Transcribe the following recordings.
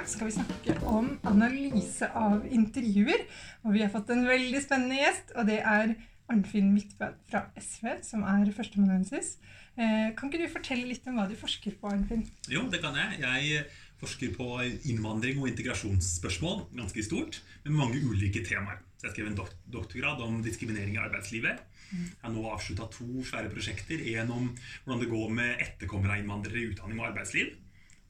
dag skal vi snakke om analyse av intervjuer. Og vi har fått en veldig spennende gjest, og det er Arnfinn Midtbø fra SV, som er førsteamanuensis. Eh, kan ikke du fortelle litt om hva du forsker på, Arnfinn? Jo, det kan jeg. Jeg forsker på innvandring og integrasjonsspørsmål ganske stort, med mange ulike temaer. Så jeg skrev en doktorgrad om diskriminering i arbeidslivet. Jeg har nå avslutta to svære prosjekter. En om hvordan det går med etterkommere av innvandrere i utdanning og arbeidsliv.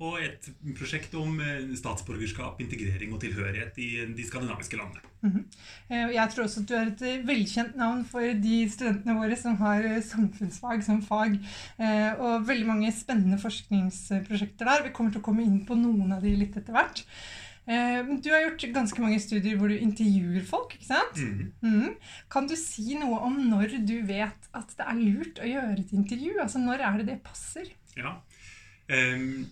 Og et prosjekt om statsborgerskap, integrering og tilhørighet i de skandinaviske landene. Mm -hmm. Jeg tror også at du er et velkjent navn for de studentene våre som har samfunnsfag som fag. Og veldig mange spennende forskningsprosjekter der. Vi kommer til å komme inn på noen av de litt etter hvert. Du har gjort ganske mange studier hvor du intervjuer folk. ikke sant? Mm. Mm. Kan du si noe om når du vet at det er lurt å gjøre et intervju? Altså Når er det det passer? Ja. Um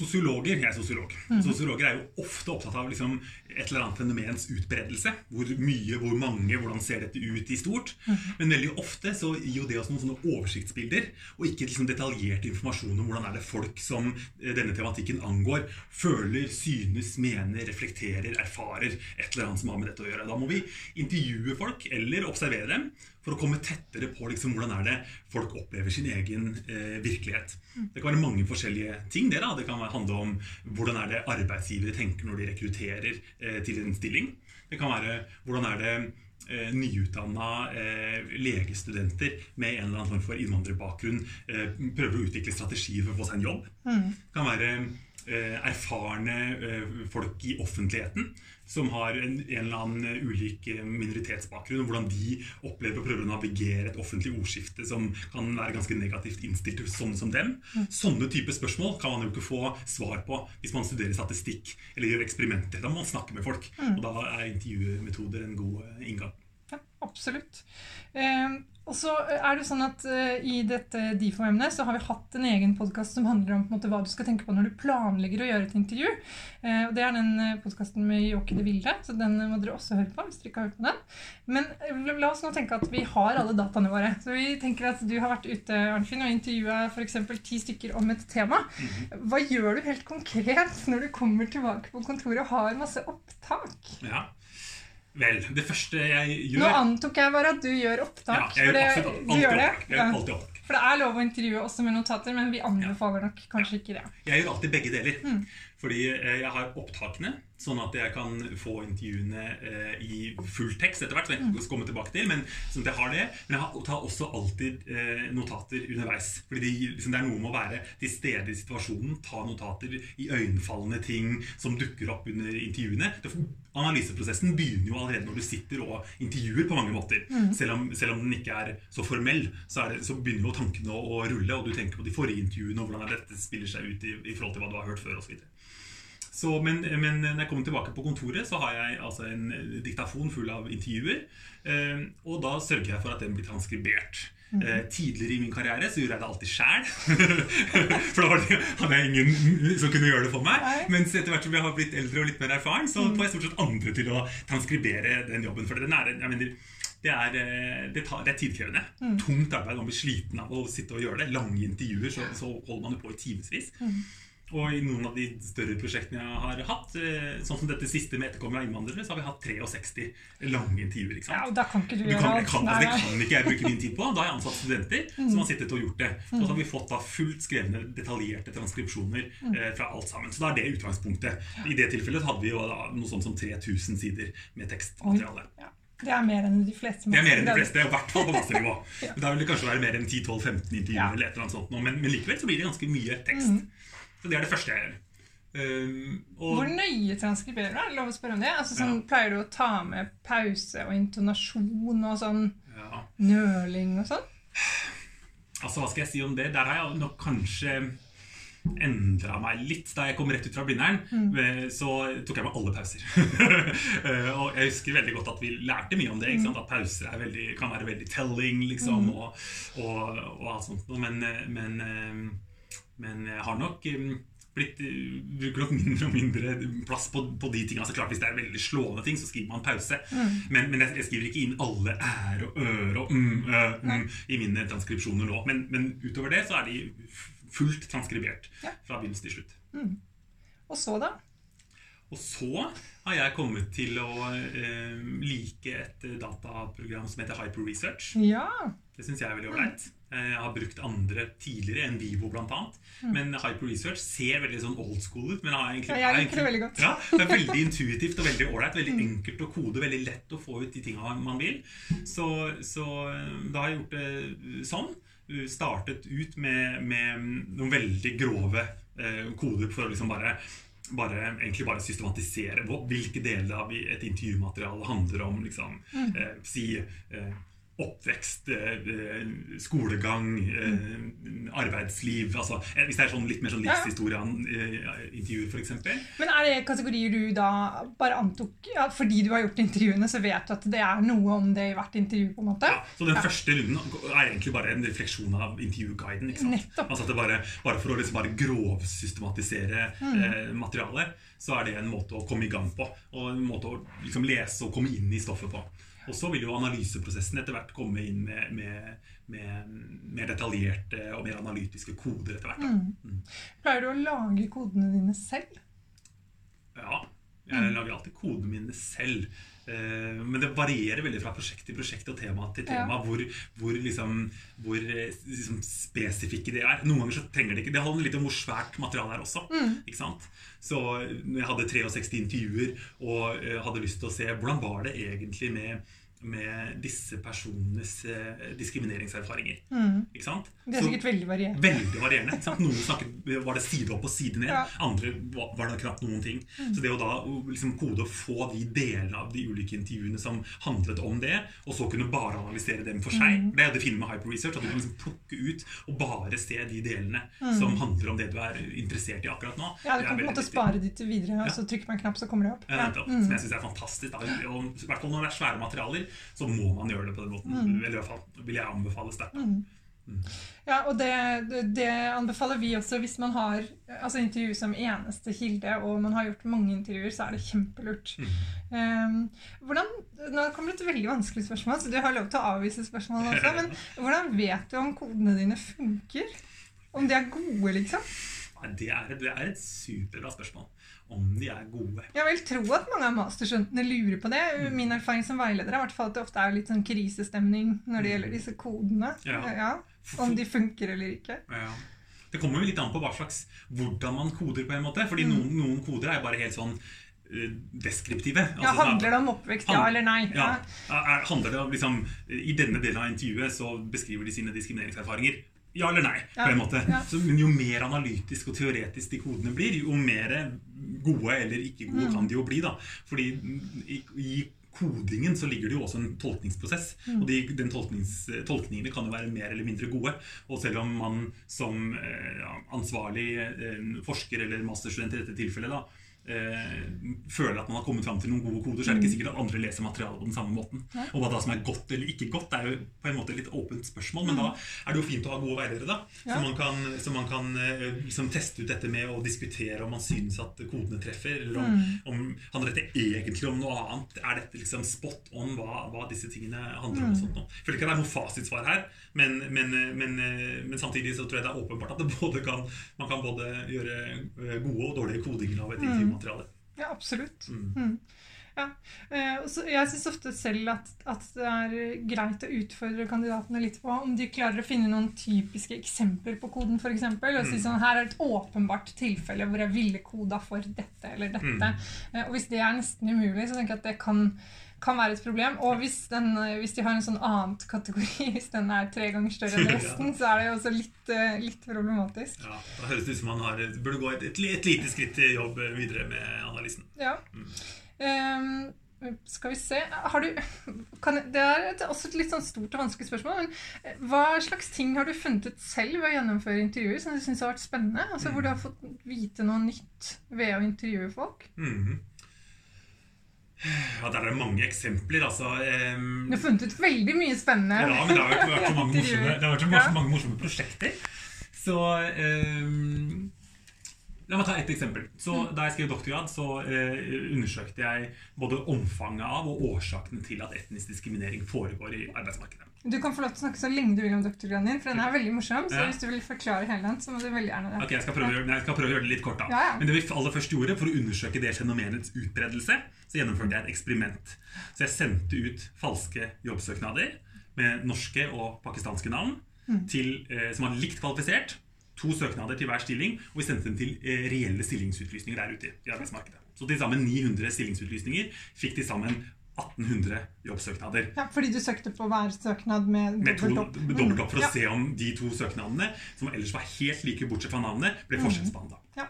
Sosiologer jeg er sosiolog. Mm. Sosiologer er jo ofte opptatt av liksom et eller annet fenomens utbredelse. Hvor mye, hvor mange, hvordan ser dette ut i stort. Mm. Men veldig ofte så gir jo det oss noen sånne oversiktsbilder, og ikke liksom detaljert informasjon om hvordan er det folk som eh, denne tematikken angår, føler, synes, mener, reflekterer, erfarer et eller annet som har med dette å gjøre. Da må vi intervjue folk eller observere dem for å komme tettere på liksom, hvordan er det folk opplever sin egen eh, virkelighet. Det kan være mange forskjellige ting. Det da. Det kan handle om hvordan er det arbeidsgivere tenker når de rekrutterer til en stilling. Det kan være hvordan er det eh, nyutdanna eh, legestudenter med en eller annen form for innvandrerbakgrunn eh, prøver å utvikle strategier for å få seg en jobb. Mm. Det kan være eh, erfarne folk i offentligheten som har en, en, eller annen ulik minoritetsbakgrunn, og hvordan de opplever å prøve å navigere et offentlig ordskifte som kan være ganske negativt innstilt til sånne som dem. Mm. Sånne type spørsmål kan man jo ikke få svar på hvis man studerer statistikk eller gjør eksperimenter. Da må man snakke med folk, mm. og da er intervjumetoder en god eh, inngang. Ja, absolutt. Eh, og så er det sånn at uh, I dette DIFO-emnet så har vi hatt en egen podkast som handler om måte, hva du skal tenke på når du planlegger å gjøre et intervju. Uh, og Det er den podkasten med Jokke det Vilde, så den må dere også høre på. hvis dere ikke har hørt på den. Men la oss nå tenke at vi har alle dataene våre. Så vi tenker at du har vært ute Arnfinn, og intervjua f.eks. ti stykker om et tema. Mhm. Hva gjør du helt konkret når du kommer tilbake på kontoret og har masse opptak? Ja, Vel, det første jeg gjør Nå antok jeg bare at du gjør opptak. Ja, jeg gjør absolutt alltid opptak. Jeg gjør alltid opptak. For det er lov å intervjue også med notater, men vi anbefaler nok kanskje ikke det. Jeg gjør alltid begge deler. Mm. Fordi eh, jeg har opptakene, sånn at jeg kan få intervjuene eh, i full tekst etter hvert. som jeg mm. skal komme tilbake til, men sånn jeg har det. Men jeg tar også alltid eh, notater underveis. Fordi det, liksom, det er noe med å være til stede i situasjonen, ta notater i øyenfallende ting som dukker opp under intervjuene. Analyseprosessen begynner jo allerede når du sitter og intervjuer på mange måter. Mm. Selv, om, selv, om, den ikke er så formell, så, det, så begynner jo tankene å, å, rulle, og du tenker på de forrige intervjuene og hvordan dette spiller seg ut i, i forhold til hva du har hørt før osv. Så, men, men, når jeg kommer tilbake på kontoret, så har jeg altså en diktafon full av intervjuer. Eh, og da sørger jeg for at den blir transkribert. Mm. Eh, tidligere i min karriere så gjorde jeg det alltid sjæl. for da det, hadde jeg ingen som kunne gjøre det for meg. Mens etter hvert som jeg har blitt eldre og litt mer erfaren, så mm. får jeg stort sett andre til å transkribere den jobben. For den er, jeg mener, det er, eh, det, tar, det er tidkrevende. Mm. Tungt arbeid. Man blir sliten av å sitte og gjøre det. Lange intervjuer, så, så holder man jo på i timevis. Mm. Og i noen av de større prosjektene jeg har hatt, eh, sånn som dette siste med etterkommere av innvandrere, så har vi hatt 63 lange intervjuer. ikke sant? Ja, og da kan ikke du, du gjøre kan, nei, nei. det kan ikke jeg bruke min tid på. Da har jeg ansatt studenter mm. som har sittet og gjort det. Og så har vi fått da fullt skrevne, detaljerte transkripsjoner mm. eh, fra alt sammen. Så da er det utgangspunktet. I det tilfellet hadde vi jo da noe sånt som 3000 sider med tekstmateriale. Ja. Det er mer enn de fleste. Det er mer enn de fleste, I hvert fall på masternivå. ja. Da vil det kanskje være mer enn 10-12-15 intervjuer, ja. eller et eller annet sånt, men, men, likevel så blir det ganske mye tekst. Mm. Så det er det første jeg gjør. Um, Hvor nøye transkriberer du? Lov å spørre om det? Altså, sånn, ja. Pleier du å ta med pause og intonasjon og sånn ja. nøling og sånn? Altså, Hva skal jeg si om det? Der har jeg nok kanskje endra meg litt. Da jeg kom rett ut fra Blindern, mm. Eh, så tok jeg med alle pauser. Eh, og jeg husker veldig godt at vi lærte mye om det. Mm. At pauser veldig, kan være veldig telling, liksom, mm. og, og, og, alt sånt. Men, eh, men men jeg har nok um, blitt, uh, bruker nok mindre og mindre plass på, på de tingene. Altså, klart, hvis det er veldig slående ting, så skriver man pause. Mm. Men, men jeg, jeg, skriver ikke inn alle ære og øre og mm, ø, mm, i mine transkripsjoner nå. Men, men, utover det så er de fullt transkribert fra begynnelse til slutt. Mm. Og så, da? Og så har jeg kommet til å eh, like et dataprogram som heter Hyper Research. Ja. Det syns jeg er veldig ålreit. Eh, Jeg har brukt andre tidligere enn Vivo bl.a. Men Hyper Research ser veldig sånn old school ut. Men har egentlig, Ja, jeg er liker det veldig godt. Ja, det er veldig intuitivt og veldig ålreit. Veldig enkelt å kode. Veldig lett å få ut de tinga man vil. Så, så eh, da har jeg gjort det sånn. Startet ut med, med noen veldig grove eh, koder for å liksom bare bare, egentlig bare systematisere hvilke deler av et intervjumateriale handler om liksom, eh, si eh, oppvekst, eh, skolegang, eh, arbeidsliv altså, eh, Hvis det er sånn litt mer sånn livshistorieintervjuer, f.eks. Men er det kategorier du da bare antok ja, Fordi du har gjort intervjuene, så vet du at det er noe om det i hvert intervju? på en måte? Ja, så den Ja. første runden er egentlig bare en refleksjon av intervjuguiden. ikke sant? Nettopp. Altså at det bare, bare for å liksom bare grovsystematisere Mm. eh, materialet, så er det en måte å komme i gang på. Og en måte å liksom lese og komme inn i stoffet på. Og så vil jo analyseprosessen etter hvert komme inn med, med, med mer detaljerte og mer analytiske koder etter hvert. da. Mm. Pleier du å lage kodene dine selv? Ja, jeg lager alltid kodene mine selv. Eh, Men det varierer veldig fra prosjekt til prosjekt og tema til tema Ja. hvor, hvor, liksom, hvor eh, liksom spesifikke de er. Noen ganger så trenger det ikke Det handler litt om hvor svært materialet er også. Ikke sant? Så jeg hadde 63 intervjuer og eh, hadde lyst til å se hvordan var det egentlig med med disse personenes diskrimineringserfaringer. diskrimineringserfaringer. Ikke sant? Det er Så- sikkert veldig varierende. Veldig varierende. ikke sant? Noen snakket, var det side opp og side ned. Ja. Andre var, var det knapt noen ting. Så det å da liksom kode og få de delene av de ulike intervjuene som handlet om det, og så kunne bare analysere dem for seg, det er det fine med Hyper Research. At du kan liksom plukke ut og bare se de delene som handler om det du er interessert i akkurat nå. Ja, Du kan på en måte spare de til videre, og så trykker man en knapp, så kommer det opp. Ja, ja. Mm. Som jeg syns er fantastisk. Da. Og I hvert fall når det er svære materialer, så må man gjøre det på den måten. Mm. Eller i hvert fall vil jeg anbefale sterkt. Mm. Ja, og det, det, det anbefaler vi også hvis man har altså intervju som eneste kilde, og man har gjort mange intervjuer, så er det kjempelurt. Um, hvordan, nå kommer det et veldig vanskelig spørsmål, så du har lov til å avvise spørsmålet også. Men hvordan vet du om kodene dine funker? Om de er gode, liksom? Det er, et, det er et superbra spørsmål. Om de er gode. Jeg vil tro at mange av masterstudentene lurer på det. Mm. Min erfaring som veileder er hvert fall at det ofte er litt sånn krisestemning når det gjelder disse kodene. Ja. Ja. Om de funker eller ikke. Ja. Det kommer jo litt an på hva slags, hvordan man koder, på en måte. Fordi noen, noen koder er bare helt sånn eh, deskriptive. Mm. Ja, Altså, Handler det om oppvekst, ja eller nei? Ja, er, handler det om liksom, I denne delen av intervjuet så beskriver de sine diskrimineringserfaringer. Ja eller nei, på en måte. Så, men jo mer analytisk og teoretisk de kodene blir, jo mer gode eller ikke gode Mm. kan de jo bli. da. Fordi i, i kodingen så ligger det jo også en tolkningsprosess. Mm. Og de, den tolknings, tolkningene kan jo være mer eller mindre gode. Og selv om man som eh, ansvarlig eh, forsker eller masterstudent i dette tilfellet da, føler at man har kommet fram til noen gode koder, så er det ikke sikkert at andre leser materialet på den samme måten. Og hva da som er godt eller ikke godt, er jo på en måte et litt åpent spørsmål. Men da er det jo fint å ha gode veiledere, da. Ja. Så man kan, så man kan eh, liksom teste ut dette med å diskutere om man synes at kodene treffer, eller om, om handler dette egentlig om noe annet. Er dette liksom spot on hva, hva disse tingene handler om? og sånt nå. Jeg føler ikke det er noe fasitsvar her, men, men, men, eh, men samtidig så tror jeg det er åpenbart at det både kan, man kan både gjøre eh, gode og dårlige kodinger av et intervjumateriale. Ja, absolutt. Mm. Mm. Ja. Eh, så jeg syns ofte selv at, at det er greit å utfordre kandidatene litt på om de klarer å finne noen typiske eksempler på koden, f.eks. Og si Mm. sånn Her er et åpenbart tilfelle hvor jeg ville koda for dette eller dette. Mm. Eh, og hvis det er nesten umulig, så tenker jeg at det kan, kan være et problem. Og hvis, den, eh, hvis de har en sånn annet kategori, hvis den er tre ganger større enn resten, så er det jo også litt, eh, litt problematisk. Ja, da høres det ut som man har, burde gå et, et, et lite skritt til jobb videre med analysen. Ja. Ehm, skal vi se har du, kan, Det er et, også et litt sånn stort og vanskelig spørsmål. Men eh, hva slags ting har du funnet ut selv ved å gjennomføre intervjuer som du syns har vært spennende? Altså Hvor du har fått vite noe nytt ved å intervjue folk? Mhm. Ja, Der er det mange eksempler. altså. Um, Du har funnet ut veldig mye spennende. Ja, men det har vært, vært så mange morsomme, det har vært så Ja. mange morsomme prosjekter. Så um, La meg ta ett eksempel. Så Da jeg skrev doktorgrad, så eh, undersøkte jeg både omfanget av og årsakene til at etnisk diskriminering foregår i arbeidsmarkedet. Du kan få lov til å snakke så lenge du vil om doktorgraden din, for den er veldig morsom. Så Ja. hvis du vil forklare hele den, så må du veldig gjerne det. Ok, Jeg skal prøve, å gjøre- nei, jeg skal prøve å gjøre det litt kort. da. Ja, ja. Men det vi aller først gjorde For å undersøke det fenomenets utbredelse, så gjennomførte jeg et eksperiment. Så jeg sendte ut falske jobbsøknader med norske og pakistanske navn Mm. til, eh, som var likt kvalifisert. To søknader til hver stilling, og vi sendte dem til eh, reelle stillingsutlysninger der ute i arbeidsmarkedet. Så til sammen 900 stillingsutlysninger fikk til sammen 1800 jobbsøknader. Ja, fordi du søkte på hver søknad med Med dobbelt opp. for å Ja. se om de to søknadene, som ellers var helt like bortsett fra navnet, ble forskjellsbehandla. Ja.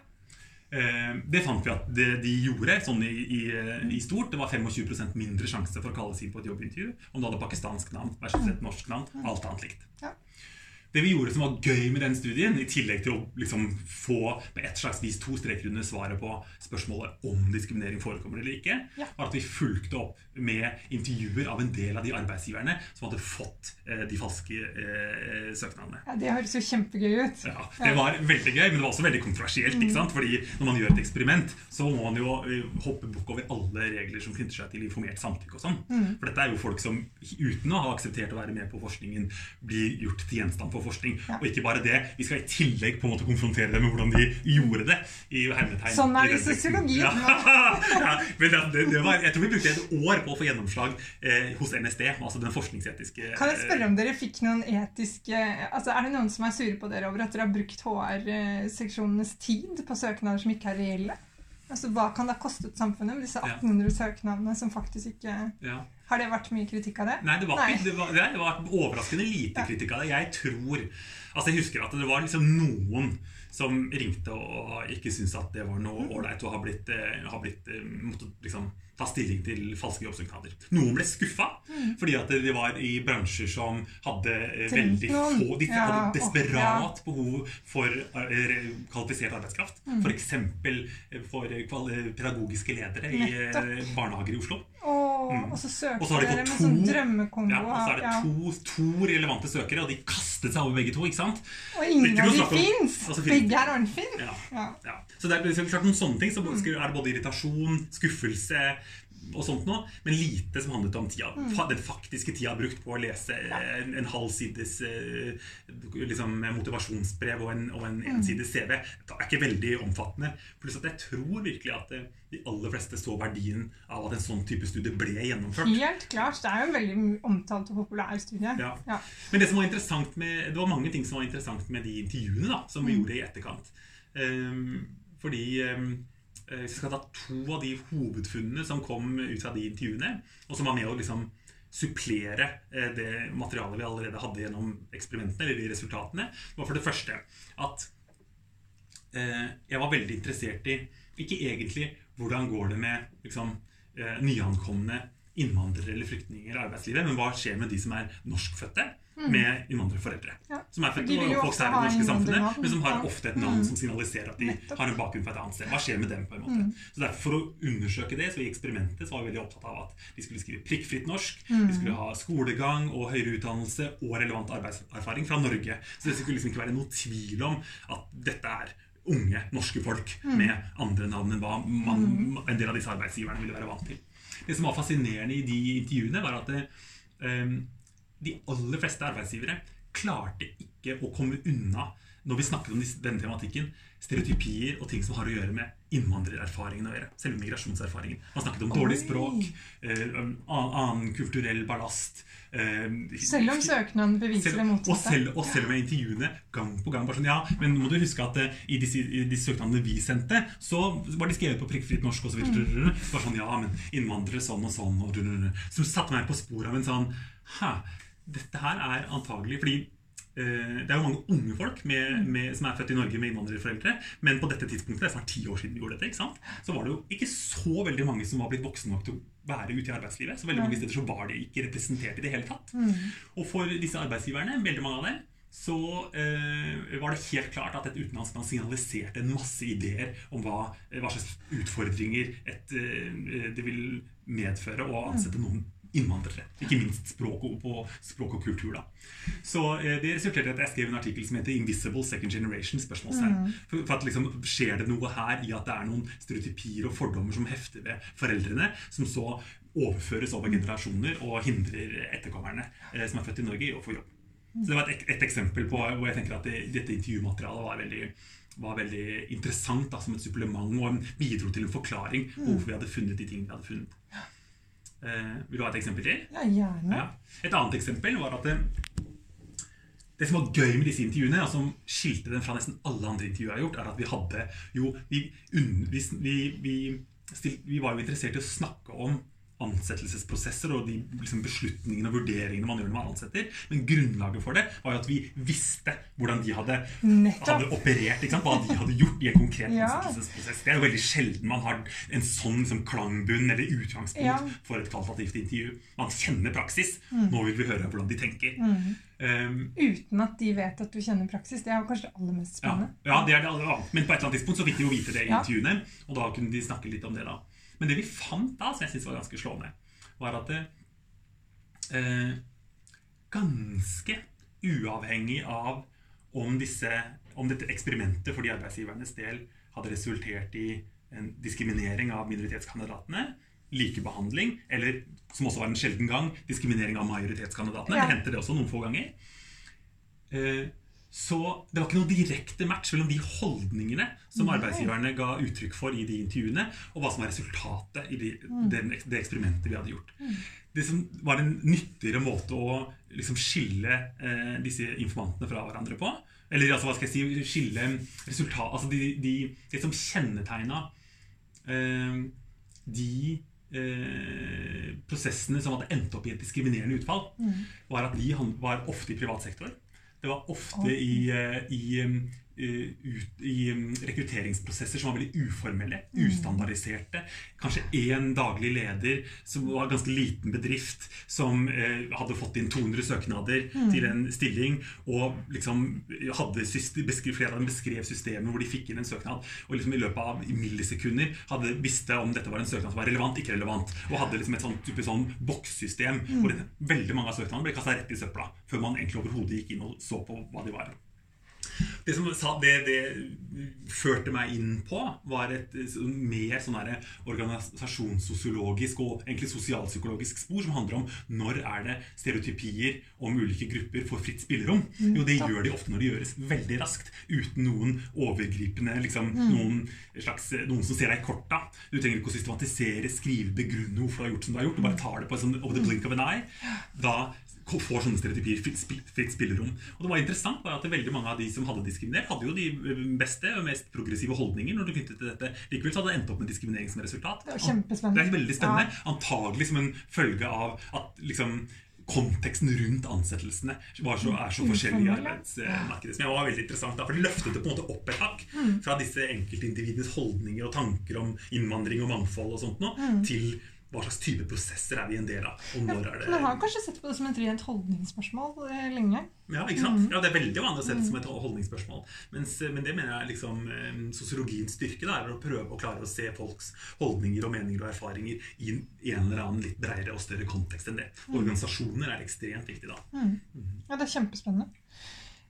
Eh, Det fant vi at det de gjorde sånn i, i, i stort. Det var 25% mindre sjanse for å kalles inn på et jobbintervju om du hadde pakistansk navn versus et norsk navn. Alt annet likt. Ja. Det vi gjorde som var gøy med den studien, i tillegg til å liksom få med et slags vis to streker under svaret på spørsmålet om diskriminering forekommer eller ikke, Ja. var at vi fulgte opp med intervjuer av en del av de arbeidsgiverne som hadde fått eh, de falske eh, søknadene. Ja, det høres jo kjempegøy ut. Ja, Det var veldig gøy, men det var også veldig kontroversielt. ikke sant? Fordi når man gjør et eksperiment, så må man jo eh, hoppe bukk over alle regler som knytter seg til informert samtykke og sånn. For dette er jo folk som uten å ha akseptert å være med på forskningen, blir gjort til gjenstand for forskning. Ja. Og ikke bare det, vi skal i tillegg på en måte konfrontere dem med hvordan de gjorde det. i hermetegn. Sånn er det i den Ja. ja, men det, det, det var, jeg tror vi brukte et år på å få gjennomslag eh, hos NSD, altså den forskningsetiske Kan jeg spørre om dere fikk noen etiske altså Er det noen som er sure på dere over at dere har brukt HR-seksjonenes tid på søknader som ikke er reelle? Altså Hva kan det ha kostet samfunnet med disse Ja. 1800 søknadene som faktisk ikke ja. Har det vært mye kritikk av det? Nei, det var, Nei. ikke, det, var, det var overraskende lite kritikk av det. Jeg tror Altså Jeg husker at det var liksom noen som ringte og ikke syntes at det var noe Mm. ålreit og har blitt, eh, har blitt eh, måttet liksom ta stilling til falske jobbsøknader. Noen ble skuffa fordi at de var i bransjer som hadde eh, Mm. Veldig få De Ja, hadde desperat behov for kvalifisert arbeidskraft. Mm. F.eks. for eh, pedagogiske ledere i Nettopp. barnehager i Oslo. Og, Mm. og så Og søker så de dere med sånn drømmekombo. Ja, og så er det to, to relevante søkere, og de kastet seg over begge to. ikke sant? Og ingen av de fins! Altså, Begge er Arnfinn. Ja, Ja. Så det er klart noen sånne ting, så er det både irritasjon, skuffelse og sånt noe, men lite som handlet om tida. Fa- Den faktiske tida brukt på å lese en, en halv sides eh, liksom, motivasjonsbrev og en, og en ensidig CV. Det er ikke veldig omfattende. Pluss at jeg tror virkelig at eh, de aller fleste så verdien av at en sånn type studie ble gjennomført. Helt klart. Det er jo en veldig omtalt og populær studie. Ja. Ja. Men det som var interessant med, det var mange ting som var interessant med de intervjuene da, som vi Mm. gjorde i etterkant. Um, fordi eh, Hvis jeg skal ta to av de hovedfunnene som kom ut fra de intervjuene, og som var med å liksom supplere eh, det materialet vi allerede hadde gjennom eksperimentene, eller de resultatene, var for det første at eh, jeg var veldig interessert i ikke egentlig hvordan går det med liksom, eh, nyankomne innvandrere eller flyktninger i arbeidslivet, men hva skjer med de som er norskfødte med innvandrerforeldre? Ja, Som er født og oppvokst her i det norske samfunnet, men som har ofte et navn som signaliserer at de Nettopp. har en bakgrunn fra et annet sted. Hva skjer med dem? på en måte? Så derfor For å undersøke det, så i eksperimentet så var vi veldig opptatt av at de skulle skrive prikkfritt norsk, de skulle ha skolegang og høyere utdannelse og relevant arbeidserfaring fra Norge. Så det skulle liksom ikke være noe tvil om at dette er unge norske folk med andre navn enn hva man, en del av disse arbeidsgiverne ville være vant til. Det som var fascinerende i de intervjuene, var at det, ehm, de aller fleste arbeidsgivere klarte ikke å komme unna når vi snakket om denne tematikken, stereotypier og ting som har å gjøre med innvandrererfaringen å gjøre. Selve migrasjonserfaringen. Man snakket om dårlig Oi. språk, eh, annen kulturell ballast. eh, Selv om søknaden beviser det og, motsatte. selv, og selv med intervjuene gang på gang bare sånn, ja, Men nå må du huske at eh, i disse, i disse søknadene vi sendte, så var de skrevet på prikkfritt norsk osv. Mm. Bare sånn, ja, men innvandrere sånn og sånn. Og, som satte meg på sporet av en sånn Hæ, dette her er antagelig Fordi eh, det er jo mange unge folk med, med, som er født i Norge med innvandrerforeldre, men på dette tidspunktet, det er snart ti år siden vi gjorde dette, ikke sant? så var det jo ikke så veldig mange som var blitt voksne nok til å være ute i arbeidslivet. Så veldig mange steder så var de ikke representert i det hele tatt. Og for disse arbeidsgiverne, veldig mange av dem, så eh, var det helt klart at et utenlandsk signaliserte en masse ideer om hva, hva slags utfordringer et, eh, det vil medføre å ansette noen innvandrere. Ikke minst språk og, på språk og kultur. da. Så eh, Det resulterte i at jeg skrev en artikkel som heter 'Invisible Second Generation'. spørsmålstegn. Mm. For, for at liksom Skjer det noe her i at det er noen stereotypier og fordommer som hefter ved foreldrene, som så overføres over generasjoner og hindrer etterkommerne eh, som er født i Norge, i å få jobb? Så Det var et, et eksempel på hvor jeg tenker at det, dette intervjumaterialet var veldig var veldig interessant da, som et supplement og bidro til en forklaring på hvorfor vi hadde funnet de tingene vi hadde funnet. Eh, vil du ha et eksempel til? Ja, gjerne. Ja. Et annet eksempel var at det, det som var gøy med disse intervjuene, og som skilte dem fra nesten alle andre intervjuer jeg har gjort, er at vi hadde jo Vi, vi, vi, vi var jo interessert i å snakke om ansettelsesprosesser og de liksom, beslutningene og vurderingene man gjør når man ansetter. Men grunnlaget for det var jo at vi visste hvordan de hadde, hadde operert. Hva de hadde gjort i en konkret Ja. ansettelsesprosess. Det er jo veldig sjelden man har en sånn liksom, klangbunn eller utgangspunkt Ja. for et kvalitativt intervju. Man kjenner praksis. Mm. Nå vil vi høre hvordan de tenker. Um, Uten at de vet at du kjenner praksis. Det er jo kanskje det aller mest spennende. ja, det er det aller annet. Men på et eller annet tidspunkt så fikk de jo vite det i Ja. intervjuene. Og da kunne de snakke litt om det da. Men det vi fant da, som jeg synes var ganske slående, var at det, eh, ganske uavhengig av om, disse, om dette eksperimentet for de arbeidsgivernes del hadde resultert i en diskriminering av minoritetskandidatene, likebehandling, eller som også var en sjelden gang, diskriminering av majoritetskandidatene. Ja. Det hendte det også noen få ganger. Eh, Så det var ikke noen direkte match mellom de holdningene som Nei. arbeidsgiverne ga uttrykk for i de intervjuene, og hva som var resultatet i de, den, det eksperimentet vi hadde gjort. Det som var en nyttigere måte å liksom skille eh, disse informantene fra hverandre på, eller altså, hva skal jeg si, skille resultat Altså de, de, det som kjennetegna eh, de eh, prosessene som hadde endt opp i et diskriminerende utfall, var at de var ofte i privat sektor. Det var ofte i, eh, i, eh, ut, i um, rekrutteringsprosesser som var veldig uformelle, ustandardiserte. Kanskje én daglig leder som var en ganske liten bedrift, som eh, hadde fått inn 200 søknader til en stilling, og liksom hadde beskrev, flere av dem beskrev systemet hvor de fikk inn en søknad, og liksom i løpet av millisekunder hadde visste om dette var en søknad som var relevant, ikke relevant, og hadde liksom et sånt type sånn bokssystem hvor veldig mange av søknadene ble kasta rett i søpla, før man egentlig overhodet gikk inn og så på hva de var. Det som det, det førte meg inn på, var et sånn mer sånn organisasjonssosiologisk og egentlig sosialpsykologisk spor som handler om når er det stereotypier om ulike grupper får fritt spillerom. Jo, det gjør de ofte når det gjøres veldig raskt, uten noen overgripende liksom, noen, slags, noen som ser deg i korta. Du trenger ikke å systematisere, skrive, begrunne hvorfor du har gjort som du har gjort. Du bare tar det på sånn over the blink of an eye. Da får sånne stereotypier fritt, spill- fritt spillerom. Og det var interessant var at veldig mange av de som hadde diskriminert, hadde jo de beste og mest progressive holdninger når det knyttet til dette. Likevel så hadde det endt opp med diskriminering som resultat. Det var kjempespennende. Det er veldig spennende. Antagelig som en følge av at liksom konteksten rundt ansettelsene var så, er så forskjellig i arbeidsmarkedet. Som jeg var veldig interessant da, for Det løftet det på en måte opp et hakk fra disse enkeltindividenes holdninger og tanker om innvandring og mangfold og sånt nå, til hva slags type prosesser er vi en del av, og når er det Man har kanskje sett på det som et rent holdningsspørsmål eh, lenge. Ja, ikke sant? Ja, Det er veldig vanlig å se det som et holdningsspørsmål. Mens, men det mener jeg liksom eh, sosiologiens styrke da, er å prøve å klare å se folks holdninger og meninger og erfaringer i en, eller annen litt bredere og større kontekst enn det. Organisasjoner er ekstremt viktig da. Ja, det er kjempespennende.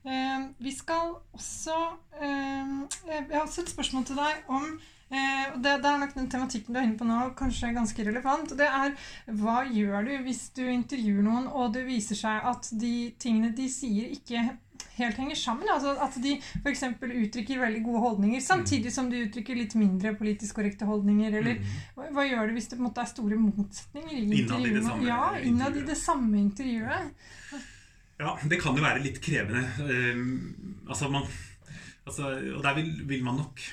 Eh, vi skal også eh, Jeg har også et spørsmål til deg om eh, det, det er nok den tematikken du er inne på nå, kanskje ganske relevant. og Det er hva gjør du hvis du intervjuer noen, og det viser seg at de tingene de sier, ikke helt henger sammen? Altså At de f.eks. uttrykker veldig gode holdninger, samtidig som de uttrykker litt mindre politisk korrekte holdninger. Eller hva, hva gjør du hvis det på en måte er store motsetninger i Innad i det samme Ja, innad i det samme intervjuet. Ja, det kan jo være litt krevende. Um, altså man, altså, og der vil, vil man nok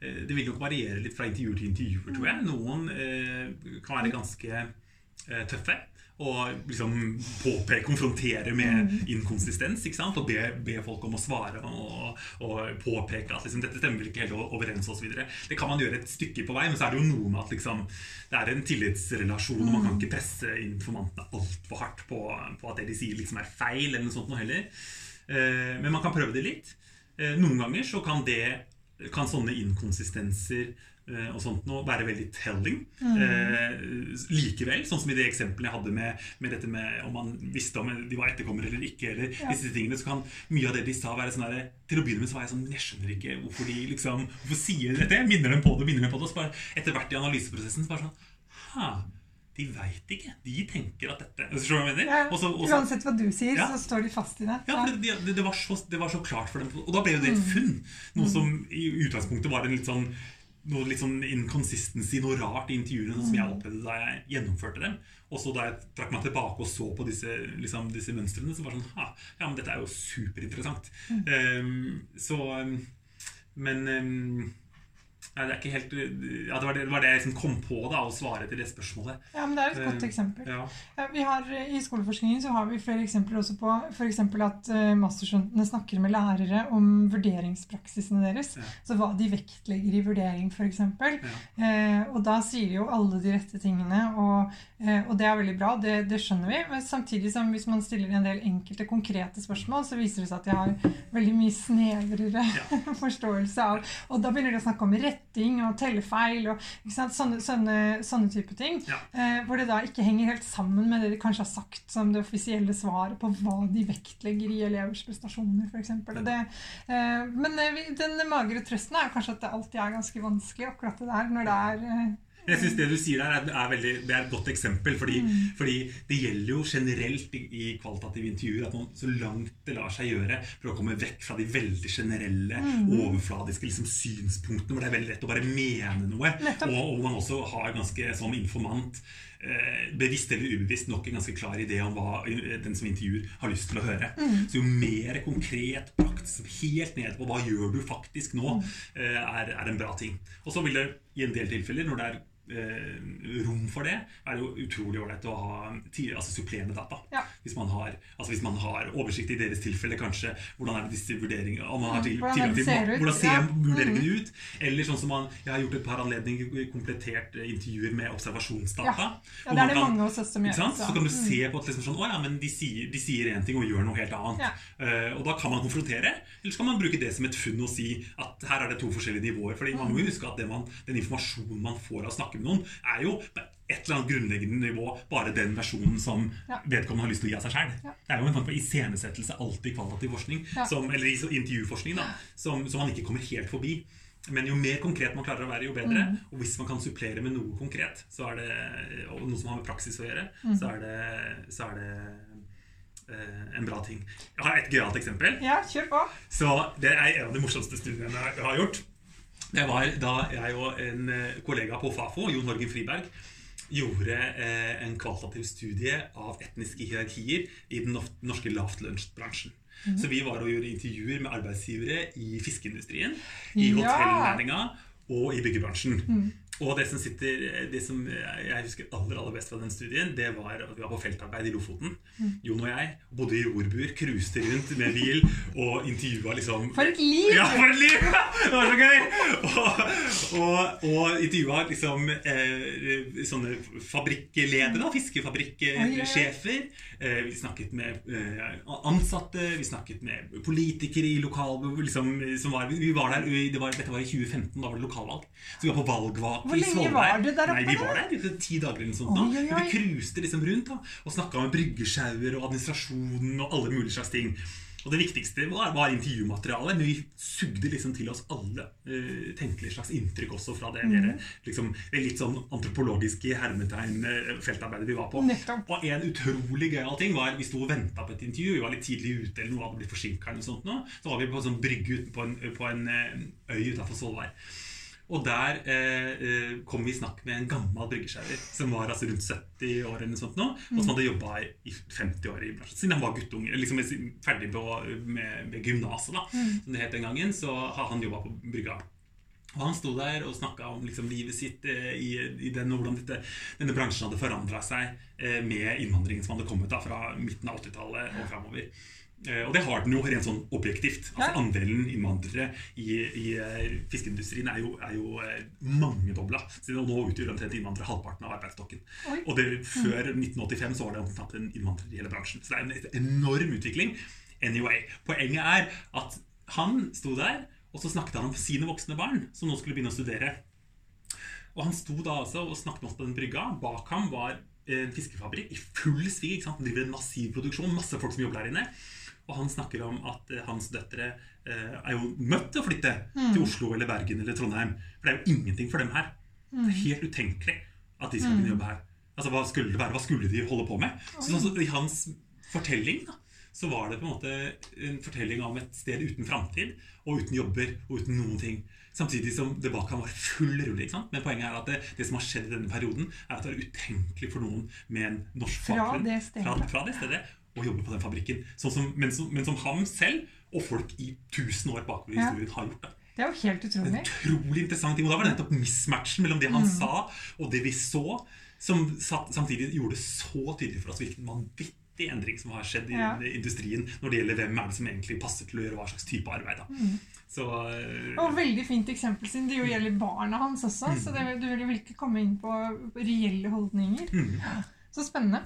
Det vil nok variere litt fra intervjuer til intervjuer, tror jeg. Noen eh, kan være ganske eh, tøffe. Og liksom påpeke, konfrontere med inkonsistens. ikke sant? Og be, be folk om å svare og, og påpeke at liksom, dette stemmer vel ikke helt overens osv. Det kan man gjøre et stykke på vei, men så er det jo noe med at liksom, det er en tillitsrelasjon, og man kan ikke presse informantene altfor hardt på, på at det de sier, liksom er feil, eller noe sånt noe heller. Eh, men man kan prøve det litt. Eh, noen ganger så kan, det, kan sånne inkonsistenser eh, og sånt nå, være veldig telling. Mm. Eh, likevel, sånn som i det eksempelet jeg hadde med, med dette med om man visste om de var etterkommere eller ikke, eller Ja. disse tingene, så kan mye av det de sa, være sånn der Til å begynne med så var jeg sånn Jeg skjønner ikke hvorfor de liksom Hvorfor sier de dette? Jeg minner dem på det, minner dem på det, og så bare etter hvert i analyseprosessen så bare sånn Ha, de veit ikke. De tenker at dette Skjønner du hva jeg mener? Ja, også, Uansett hva du sier, Ja. så står de fast i det. ja, for det, det, det, var så, det var så klart for dem. Og da ble jo det et funn. Noe som i utgangspunktet var en litt sånn noe litt sånn inconsistency, noe rart i intervjuene, som jeg opplevde da jeg gjennomførte dem. Og så da jeg trakk meg tilbake og så på disse, liksom, disse mønstrene, så var det sånn ha, Ja, men dette er jo superinteressant. Um, så um, Men um, Nei, det helt Ja, det var det, det, var det jeg liksom kom på da, å svare til det spørsmålet. Ja, men Det er et godt Eh, eksempel. Ja. Har, eh, I skoleforskningen så har vi flere eksempler også på f.eks. at uh, masterstudentene snakker med lærere om vurderingspraksisene deres. Ja. Så hva de vektlegger i vurdering, f.eks. Eh, og da sier de jo alle de rette tingene, og, eh, og det er veldig bra. Det, det skjønner vi. Men samtidig som hvis man stiller en del enkelte konkrete spørsmål, så viser det seg at de har veldig mye snevrere forståelse av Og da begynner de å snakke om retting og tellefeil og? Sånne, sånne, sånne type ting. Ja. Eh, hvor det da ikke henger helt sammen med det de kanskje har sagt som det offisielle svaret på hva de vektlegger i elevers prestasjoner, f.eks. Eh, men eh, den magre trøsten er kanskje at det alltid er ganske vanskelig, akkurat det der, når det er eh, Jeg synes Det du sier der, er, er, veldig, det er et godt eksempel. Fordi, fordi det gjelder jo generelt i, i kvalitative intervjuer at man så langt det lar seg gjøre, prøver å komme vekk fra de veldig generelle, overfladiske liksom, synspunktene, hvor det er veldig lett å bare mene noe. Og, og man også har ganske som informant eh, bevisst eller ubevisst nok en ganske klar idé om hva eh, den som intervjuer har lyst til å høre. Så jo mer konkret, praktisk, helt ned på hva gjør du faktisk nå, eh, er, er en bra ting. Og så vil det i en del tilfeller, når det er rom for det, er det jo utrolig ålreit å ha altså supplerende data. Ja. Hvis, man har, altså hvis man har oversikt i deres tilfelle, kanskje hvordan er det disse vurderingene om man har til, Mm, Hvordan til ser ut, hvordan ser ja. Mm. vurderingene ut. Eller sånn som man, jeg har gjort et par anledninger komplettert eh, intervjuer med observasjonsdata. Ja. Ja, det er det mange hos oss som gjør. Så kan du Mm. se på at liksom sånn, å ja, men de sier, de sier en ting og gjør noe helt annet. Eh, og da kan man konfrontere, eller så kan man bruke det som et funn og si at her er det to forskjellige nivåer. Fordi man må Mm. jo huske at det man, den informasjonen man får av å snakke med noen, er jo på et eller annet grunnleggende nivå bare den versjonen som Ja. vedkommende har lyst til å gi av seg sjøl. Ja. Det er jo en form for iscenesettelse alltid i kvalitativ forskning, Ja. som, eller i intervjuforskning, da, som, som man ikke kommer helt forbi. Men jo mer konkret man klarer å være, jo bedre. Mm. Og hvis man kan supplere med noe konkret, så er det, og noe som har med praksis å gjøre, Mm. så er det, så er det eh, en bra ting. Jeg har et gøyalt eksempel. Ja, kjør på. Så Det er en av de morsomste studiene jeg har gjort. Det var da jeg og en eh, kollega på Fafo, Jon Horgen Friberg, gjorde eh, en kvalitativ studie av etniske hierarkier i den norske lavtlønnsbransjen. Så vi var og gjorde intervjuer med arbeidsgivere i fiskeindustrien, i Ja. hotellnæringa og i byggebransjen. Og det som sitter, det som jeg husker aller aller best fra den studien, det var at vi var på feltarbeid i Lofoten. Jon og jeg bodde i rorbur, cruiset rundt med bil og intervjua liksom For et liv! ja, for et liv! Det var så gøy! Og, og, og intervjua liksom eh, sånne fabrikkledere, fiskefabrikksjefer. Eh, vi snakket med eh, ansatte, vi snakket med politikere i lokal... Liksom, som var, vi var der, det var, Dette var i 2015, da var det lokalvalg. Så vi var på valgvake Hvor lenge var du der oppe Nei, vi var der liksom, ti dager eller noe sånt. Oi, oi, oi. Vi cruiste liksom rundt da, og snakka med bryggesjauer og administrasjonen og alle mulige slags ting. Og det viktigste var, var intervjumaterialet, men vi sugde liksom til oss alle uh, tenkelige slags inntrykk også fra det mm. dere, liksom, det litt sånn antropologiske hermetegn eh, vi var på. Nettopp. Og en utrolig gøyal ting var vi sto og venta på et intervju. Vi var litt tidlig ute, eller noe hadde blitt forsinka. Så var vi på en sånn brygge på en, på en eh, øy utafor Svolvær. Og der eh, eh, kom vi i snakk med en gammel bryggeskjærer som var altså rundt 70 år, eller noe sånt nå, og som hadde jobba i i 50 år i bransjen. Siden han var guttunge, liksom ferdig på, med, med gymnaset, da, som det het den gangen, så har han jobba på brygga. Og Han sto der og snakka om liksom, livet sitt eh, i, i den, og hvordan dette, denne bransjen hadde forandra seg eh, med innvandringen som hadde kommet da, fra midten av 80-tallet og framover. Eh, og det har den jo rent sånn objektivt. Altså Ja. Andelen innvandrere i, i eh, fiskeindustrien er jo, er jo eh, mangedobla. Så Nå utgjør omtrent innvandrere halvparten av arbeidsstokken. Oi. Og det, før 1985 så var det omtrent en innvandrer i hele bransjen. Så det er en enorm utvikling. Anyway, Poenget er at han sto der, og så snakket han om sine voksne barn, som nå skulle begynne å studere. Og han sto da altså og snakket oss på den brygga. Bak ham var en fiskefabrikk i full sving. Han driver en massiv produksjon, masse folk som jobber der inne. Og han snakker om at eh, hans døtre eh, er jo nødt til å flytte til Oslo eller Bergen eller Trondheim. For det er jo ingenting for dem her. Det er helt utenkelig at de skal kunne jobbe her. Altså, Hva skulle det være? Hva skulle de holde på med? Så, så, I hans fortelling da, så var det på en måte en fortelling om et sted uten framtid og uten jobber og uten noen ting. Samtidig som det bak ham var full rulle. ikke sant? Men poenget er at det, det, som har skjedd i denne perioden, er at det er utenkelig for noen med en norsk bakgrunn fra, fra det stedet å jobbe på den fabrikken. Sånn som, men, som, men som han selv og folk i tusen år bakover i historien har gjort. da. Det er jo helt En utrolig. utrolig interessant ting. Og da var det nettopp mismatchen mellom det han Mm. sa og det vi så, som satt, samtidig gjorde det så tydelig for oss hvilken vanvittig endring som har skjedd i Ja. industrien når det gjelder hvem er det som egentlig passer til å gjøre hva slags type arbeid. Da. Mm. Så uh, Og veldig fint eksempel, siden det jo gjelder barna hans også. Så det, du vil jo virkelig komme inn på reelle holdninger. mm, Så spennende.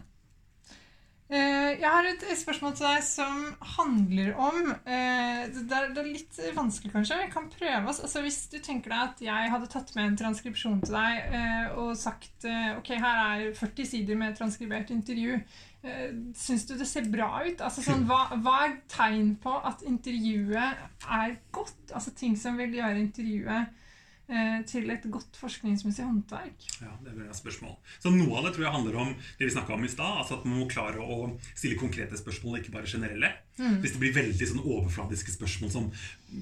Eh, Jeg har et spørsmål til deg som handler om eh, Det er, litt vanskelig, kanskje. Jeg kan prøve. oss. Altså, hvis du tenker deg at jeg hadde tatt med en transkripsjon til deg eh, og sagt ok, her er 40 sider med transkribert intervju. Syns du det ser bra ut? Altså, sånn, hva, hva er tegn på at intervjuet er godt? Altså ting som vil gjøre intervjuet til et godt forskningsmessig håndverk? ja, det er et spørsmål. Så Noe av det tror jeg handler om det vi snakka om i stad. Altså at man må klare å stille konkrete spørsmål, ikke bare generelle. Mm. Hvis det blir veldig sånn overfladiske spørsmål som,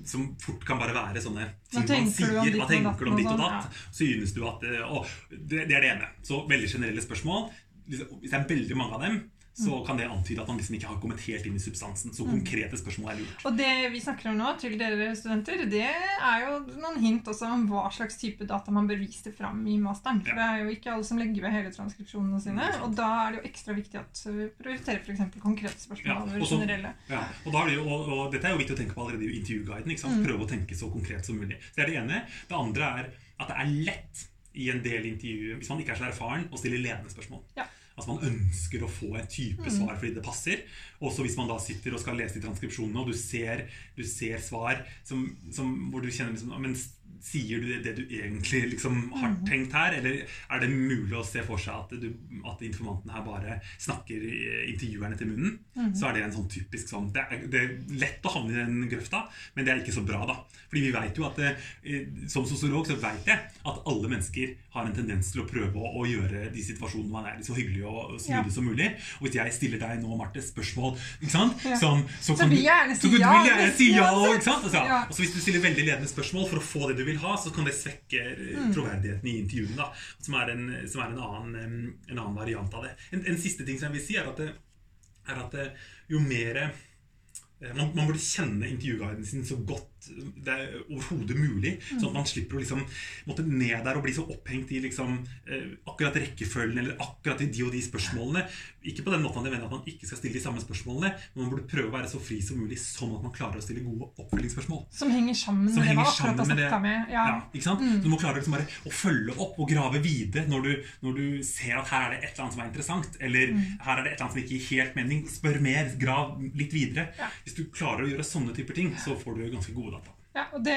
som fort kan bare være sånne ting man sier. Hva tenker du om ditt og datt? Ja. Synes du at eh, å, det, det er det ene. Så veldig generelle spørsmål. Hvis det er veldig mange av dem, så Mm. kan det antyde at man liksom ikke har kommet helt inn i substansen. Så konkrete spørsmål er lurt. Og det vi snakker om nå til dere studenter, det er jo noen hint også om hva slags type data man bør vise fram i masteren. For Ja. det er jo ikke alle som legger ved hele transkripsjonene sine. Mm. Og da er det jo ekstra viktig at vi prioriterer f.eks. konkrete spørsmål Ja, over og så- generelle. Ja, og, da er det jo, og, og dette er jo viktig å tenke på allerede i intervjuguiden. Mm. Prøve å tenke så konkret som mulig. Så Det er det ene. Det andre er at det er lett i en del intervjuer, hvis man ikke er så erfaren, å stille ledende spørsmål. Ja. Altså Man ønsker å få en type Mm. svar fordi det passer. Også hvis man da sitter og skal lese i transkripsjonene, og du ser, du ser svar som, som, hvor du kjenner liksom «Ah, Men sier du det, det du egentlig liksom har Mm. tenkt her? Eller er det mulig å se for seg at, du, at informanten her bare snakker intervjuerne til munnen? Mm. Så er det en sånn typisk sånn det er, det er lett å havne i den grøfta, men det er ikke så bra, da. Fordi vi vet jo at eh, Som sosiolog så vet jeg at alle mennesker har en tendens til å prøve å, å gjøre de situasjonene man er i, så hyggelig og smidig Ja. som mulig. Og hvis jeg stiller deg nå, Marte, spørsmål? Ja. Som, så, Så vil du- jeg gjerne si så vil ja, du gjerne si ja, ikke sant? Altså, Ja. Og så hvis du stiller veldig ledende spørsmål for å få det du vil ha, så kan det svekke eh, Mm. troverdigheten i intervjuene. da, Som er en, som er en, annen, en annen variant av det. En, en siste ting som jeg vil si, er at, det, er at det, jo mer eh, man, man burde kjenne intervjuguiden sin så godt det er overhodet mulig. Sånn at man slipper å liksom måtte ned der og bli så opphengt i liksom, eh, akkurat rekkefølgen eller akkurat i de og de spørsmålene. Ikke på den måten at jeg mener at man ikke skal stille de samme spørsmålene, men man burde prøve å være så fri som mulig, sånn at man klarer å stille gode oppfølgingsspørsmål. Som henger sammen Som med det man akkurat har snakka med. Ja. Ja, ikke sant? Mm. Du må klare liksom å følge opp og grave videre når du, når du ser at her er det et eller annet som er interessant, eller Mm. her er det et eller annet som ikke gir helt mening. Spør mer, grav litt videre. Ja. Hvis du klarer å gjøre sånne typer ting, så får du ganske gode. Ja, og det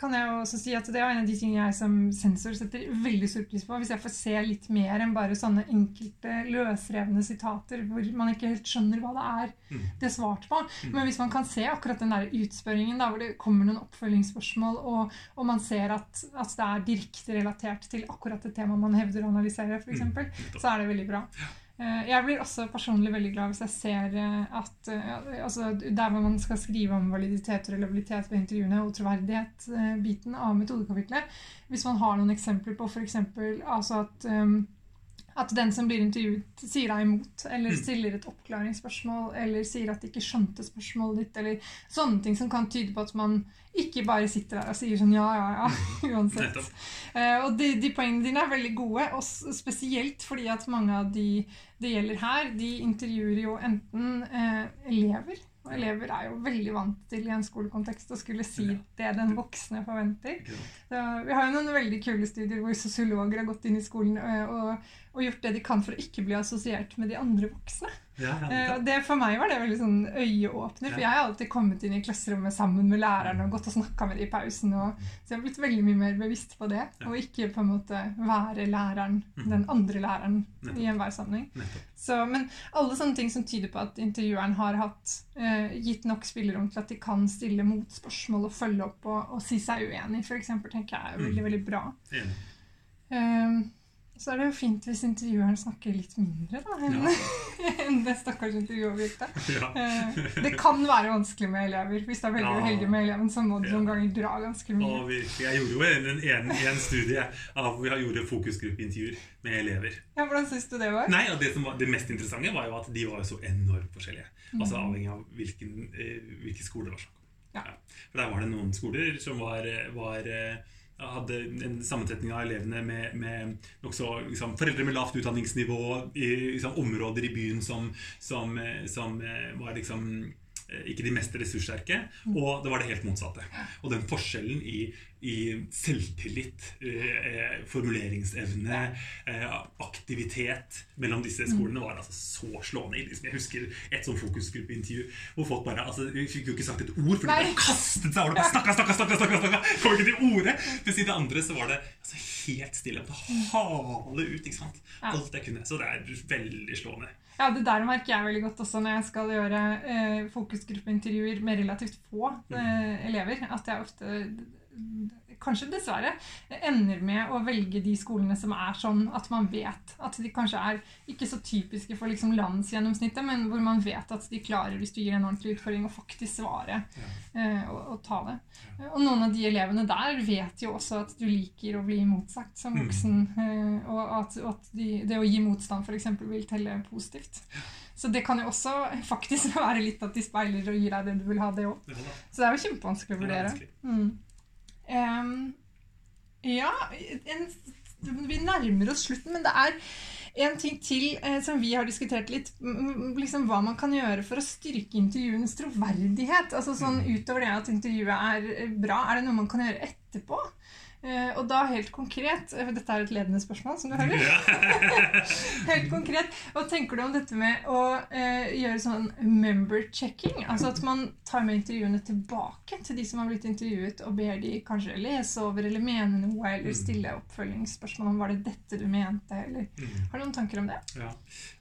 kan jeg også si at det er en av de tingene jeg som sensor setter veldig stor pris på. Hvis jeg får se litt mer enn bare sånne enkelte løsrevne sitater hvor man ikke helt skjønner hva det er Mm. det er svart på. Men hvis man kan se akkurat den der utspørringen da, hvor det kommer noen oppfølgingsspørsmål, og, og man ser at, at det er direkte relatert til akkurat det temaet man hevder å analysere, f.eks., Mm, så er det veldig bra. Eh, Jeg blir også personlig veldig glad hvis jeg ser eh, at eh, altså, Der hvor man skal skrive om validitet og relabilitet ved intervjuene og troverdighet-biten av metodekapitlet, hvis man har noen eksempler på f.eks. Altså at, um, at den som blir intervjuet, sier deg imot, eller Mm. stiller et oppklaringsspørsmål, eller sier at de ikke skjønte spørsmålet ditt, eller sånne ting som kan tyde på at man ikke bare sitter der og sier sånn ja, ja, ja, uansett. Eh, og de, de poengene dine er veldig gode, og spesielt fordi at mange av de det gjelder her, de intervjuer jo enten uh, elever, og elever er jo veldig vant til i en skolekontekst å skulle si det den voksne forventer. Så vi har jo noen veldig kule studier hvor sosiologer har gått inn i skolen eh, og, og gjort det de kan for å ikke bli assosiert med de andre voksne. Ja, ja, Eh, det, for meg var det veldig sånn øyeåpner, for jeg har alltid kommet inn i klasserommet sammen med lærerne og gått og snakka med dem i pausen. Og, så jeg har blitt veldig mye mer bevisst på det, og ikke på en måte være læreren, den andre læreren i enhver sammenheng. Så, men alle sånne ting som tyder på at intervjueren har hatt, eh, gitt nok spillerom til at de kan stille motspørsmål og følge opp og, og si seg uenig, f.eks., tenker jeg er veldig, veldig bra. Enig. Ehm, så er det jo fint hvis intervjueren snakker litt mindre da, enn enn det stakkars intervjuobjektet. Ja. Eh, det kan være vanskelig med elever. Hvis du er veldig Ja. uheldig med eleven, så må du Ja. noen ganger dra ganske mye. Og virkelig, Jeg gjorde jo en, en, en studie av hvor jeg gjorde fokusgruppeintervjuer med elever. Ja, Hvordan syns du det var? Nei, og det, som var, det mest interessante var jo at de var jo så enormt forskjellige. Altså Mm. Avhengig av hvilken, hvilken hvilke skoler det var snakk om. Ja. For Der var det noen skoler som var, var eh, hadde en sammensetning av elevene med, med også, liksom, foreldre med lavt utdanningsnivå i liksom, områder i byen som, som, eh, som eh, var liksom eh, ikke de mest ressurssterke, og det var det helt motsatte. Og den forskjellen i, i selvtillit, eh, formuleringsevne, eh, aktivitet mellom disse skolene var altså så slående. Liksom, Jeg husker et sånn fokusgruppeintervju hvor folk bare altså, Vi fikk jo ikke sagt et ord, for de bare kastet seg over det. Snakka, snakka, snakka, snakka, snakka. Kom ikke til ordet. Mens i det andre så var det altså, helt stille. Måtte hale ut. ikke sant? Alt jeg kunne. Så det er veldig slående. Ja, Det der merker jeg veldig godt også når jeg skal gjøre eh, fokusgruppeintervjuer med relativt få eh, elever. At jeg ofte, kanskje dessverre, ender med å velge de skolene som er sånn at man vet at de kanskje er ikke så typiske for liksom landsgjennomsnittet, men hvor man vet at de klarer, hvis du gir en ordentlig utfordring, å faktisk svare eh, og, og ta det. Og noen av de elevene der vet jo også at du liker å bli motsagt som Mm. voksen, eh, og at, at de, det å gi motstand f.eks. vil telle positivt. Så det kan jo også faktisk være litt at de speiler og gir deg det du vil ha, det òg. Så det er jo kjempevanskelig å vurdere. Mm. Em, ja, en, vi nærmer oss slutten, men det er en ting til eh, som vi har diskutert litt. Liksom Hva man kan gjøre for å styrke intervjuenes troverdighet. Altså sånn Utover det at intervjuet er eh, bra, er det noe man kan gjøre etterpå? Eh, og da helt konkret for Dette er et ledende spørsmål, som du hører. Helt konkret, Hva tenker du om dette med å eh, gjøre sånn member-checking? Altså at man tar med intervjuene tilbake til de som har blitt intervjuet, og ber de kanskje lese over eller mene noe, eller stille oppfølgingsspørsmål om var det dette du mente, eller Mm. Har du noen tanker om det? Ja.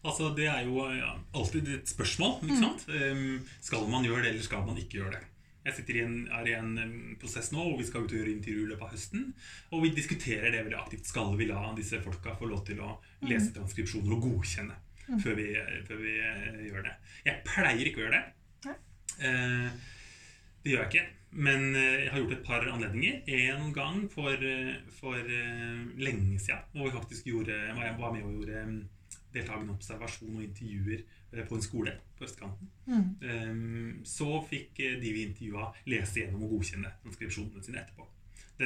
Altså, Det er jo ja, alltid et spørsmål. Mm. ikke sant? Um, skal man gjøre det, eller skal man ikke gjøre det? Jeg sitter i en, er i en um, prosess nå hvor vi skal ut og gjøre intervju i løpet av høsten. Og vi diskuterer det veldig aktivt. Skal vi la disse folka få lov til å Mm. lese transkripsjoner og godkjenne før, vi, før vi eh, gjør det? Jeg pleier ikke å gjøre det. Eh, det gjør jeg ikke. Men eh, jeg har gjort et par anledninger. En gang for, eh, for lenge siden, hvor vi faktisk gjorde, var med og gjorde mm, deltakende observasjon og intervjuer på en skole på østkanten. Mm. Um, Så fikk eh, de vi intervjua, lese gjennom og godkjenne transkripsjonene sine etterpå.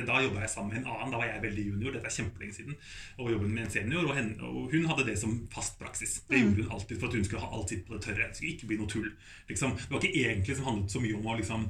Da jobba jeg sammen med en annen. Da var jeg veldig junior. Dette er kjempelenge siden. Og jobbet med en senior, og, henne, og hun hadde det som fast praksis. Det gjorde hun alltid for at hun skulle ha alt sitt på det tørre. Det skulle ikke bli noe tull. Liksom, det var ikke egentlig som handlet så mye om å liksom,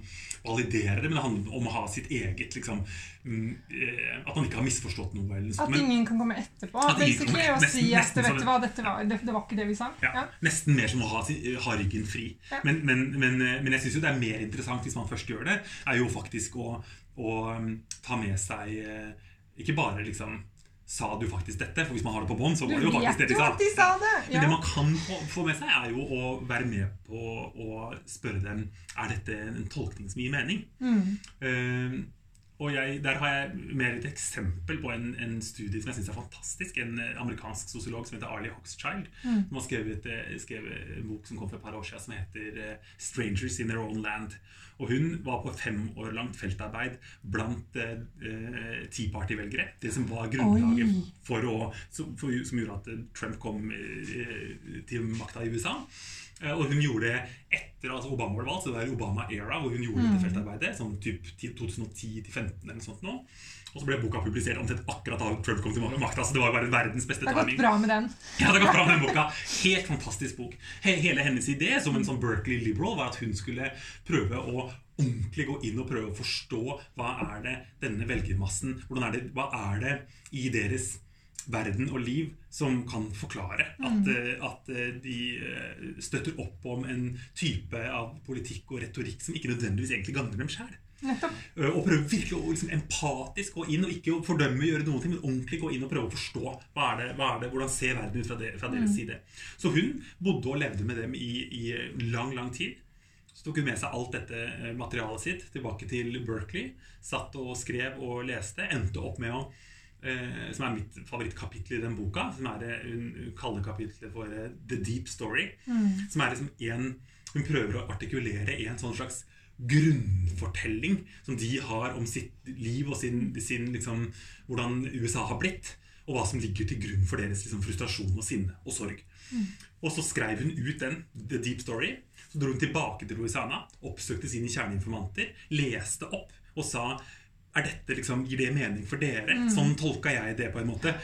validere det, men det handlet om å ha sitt eget liksom, mm, eh, At man ikke har misforstått noe. Liksom. At ingen kan komme etterpå At ingen kan basically, og nesten- si at nesten vet du hva, dette var, det, det var ikke det vi sa? Ja, Ja. Nesten mer som å ha, ha ryggen fri. Ja. Men, men, men, men jeg syns det er mer interessant hvis man først gjør det, er jo faktisk å, å um, ta med seg eh, Ikke bare liksom Sa du faktisk dette? For hvis man har det på bånd, så var det jo faktisk det de sa. de sa det! Men det man kan få, med seg, er jo å være med på å spørre dem Er dette en tolkning som gir mening. Mm. Eh, og jeg, Der har jeg mer et eksempel på en, en studie som jeg syns er fantastisk. En eh, amerikansk sosiolog som heter Arlie Hochschild. Mm. Som har skrevet, eh, skrevet en bok som kom for et par år siden, som heter eh, 'Strangers in Their Own Land'. Og Hun var på fem år langt feltarbeid blant eh, Tea Party-velgere. Det som var grunnlaget for å, som, for, som gjorde at Trump kom eh, til makta i USA. Eh, Og hun gjorde det etter altså Obama ble valgt, så det var Obama-era hvor hun gjorde Mm. dette feltarbeidet. Sånn typ 2010-2015 eller noe sånt nå. Og så ble boka publisert omtrent akkurat da Trump kom til makta. Så det var bare verdens beste timing. Det har gått bra med den. Ja, det har gått bra med den boka. Helt fantastisk bok. Hele hennes idé som en sånn Berkeley liberal var at hun skulle prøve å ordentlig gå inn og prøve å forstå hva er det denne velgermassen hvordan er det, Hva er det i deres verden og liv som kan forklare at, eh, at eh, de eh, støtter opp om en type av politikk og retorikk som ikke nødvendigvis egentlig gagner dem sjøl. Og prøve virkelig å liksom, empatisk gå inn, og ikke fordømme, gjøre noen ting, men ordentlig gå inn og prøve å forstå hva er det, hva er det, hvordan ser verden ut fra, det, fra deres side. Så hun bodde og levde med dem i, i lang, lang tid. Så tok hun med seg alt dette materialet sitt tilbake til Berkeley. Satt og skrev og leste. Endte opp med å eh, Som er mitt favorittkapittel i den boka. Som er det hun kaller kapittelet for uh, The Deep Story. Som er liksom en Hun prøver å artikulere en sånn slags grunnfortelling som de har om sitt liv og sin, sin liksom, hvordan USA har blitt. Og hva som ligger til grunn for deres liksom, frustrasjon og sinne og sorg. Og så skrev hun ut den, The Deep Story. Så dro hun tilbake til Louisiana, oppsøkte sine kjerneinformanter, leste opp og sa er dette liksom, Gir det mening for dere? Sånn tolka jeg det på en måte.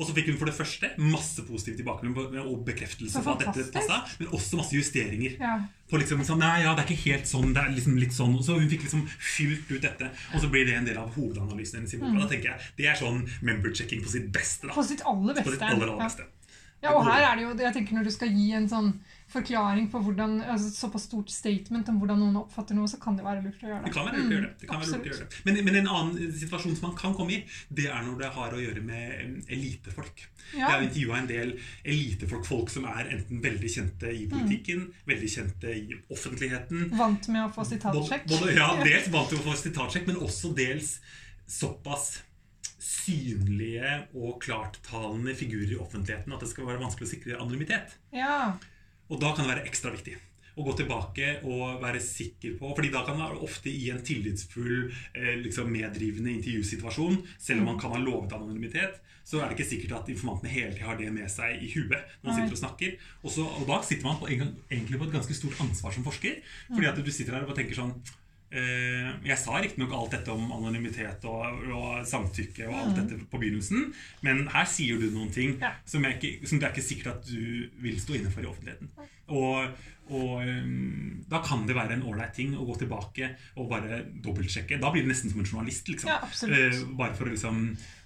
Og så fikk hun for det første masse positiv tilbakemelding og bekreftelse på at dette passet, men også masse justeringer. Ja. På liksom sånn, Nei, ja, det er ikke helt sånn, det er liksom litt sånn. Og så hun fikk liksom fylt ut dette, og så blir det en del av hovedanalysen hennes i boka. Da tenker jeg, Det er sånn member-checking på sitt beste. da. På sitt aller På beste. sitt aller, aller Ja. beste. Ja, og her er det jo, jeg tenker Når du skal gi en sånn forklaring på hvordan, altså såpass stort statement om hvordan noen oppfatter noe, så kan det være lurt å gjøre Det det. kan være lurt å gjøre det. det, lurt å gjøre det. Men, men en annen situasjon som man kan komme i, det er når det har å gjøre med elitefolk. Ja. Jeg har intervjua en del elitefolk, folk som er enten veldig kjente i politikken, veldig kjente i offentligheten. Vant med å få sitatsjekk. Både, både, ja, dels vant til å få sitatsjekk, men også dels såpass synlige og klarttalende figurer i offentligheten at det skal være vanskelig å sikre anonymitet. Ja. Og da kan det være ekstra viktig å gå tilbake og være sikker på fordi da kan man være ofte i en tillitsfull, eh, liksom meddrivende intervjusituasjon, selv om man kan ha lovet anonymitet, så er det ikke sikkert at informantene hele tiden har det med seg i huet når man sitter og snakker. Også, og da sitter man på, egentlig på et ganske stort ansvar som forsker, fordi at du sitter der og tenker sånn jeg sa riktignok alt dette om anonymitet og, og samtykke og alt dette på begynnelsen, men her sier du noen ting Ja. som, ikke, som det er ikke sikkert at du vil stå inne for i offentligheten. Og, og um, da kan det være en ålreit ting å gå tilbake og bare dobbeltsjekke. Da blir det nesten som en journalist. liksom. Ja. Eh, bare for å liksom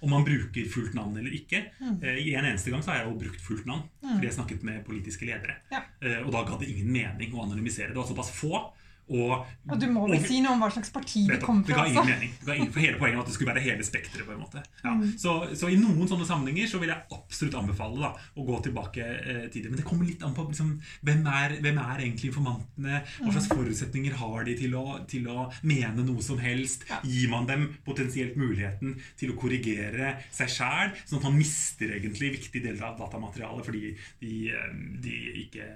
Om man bruker fullt navn eller ikke. Mm. Eh, en eneste gang så har jeg jo brukt fullt navn fordi jeg snakket med politiske ledere. Ja. Eh, og da ga det ingen mening å anonymisere. Det var såpass få. Og, Og du må vel si noe om hva slags parti det kom fra? Det ga ingen også. mening. Det ga ingen, for hele poenget var at det skulle være hele spekteret. på en måte. Ja. Mm. Så, så i noen sånne sammenhenger så vil jeg absolutt anbefale da, å gå tilbake eh, det. Men det kommer litt an på liksom, hvem, er, hvem er egentlig informantene? Hva slags Mm. forutsetninger har de til å, til å mene noe som helst? Ja. Gir man dem potensielt muligheten til å korrigere seg sjæl, sånn at man mister egentlig viktige deler av datamaterialet fordi de, eh, de ikke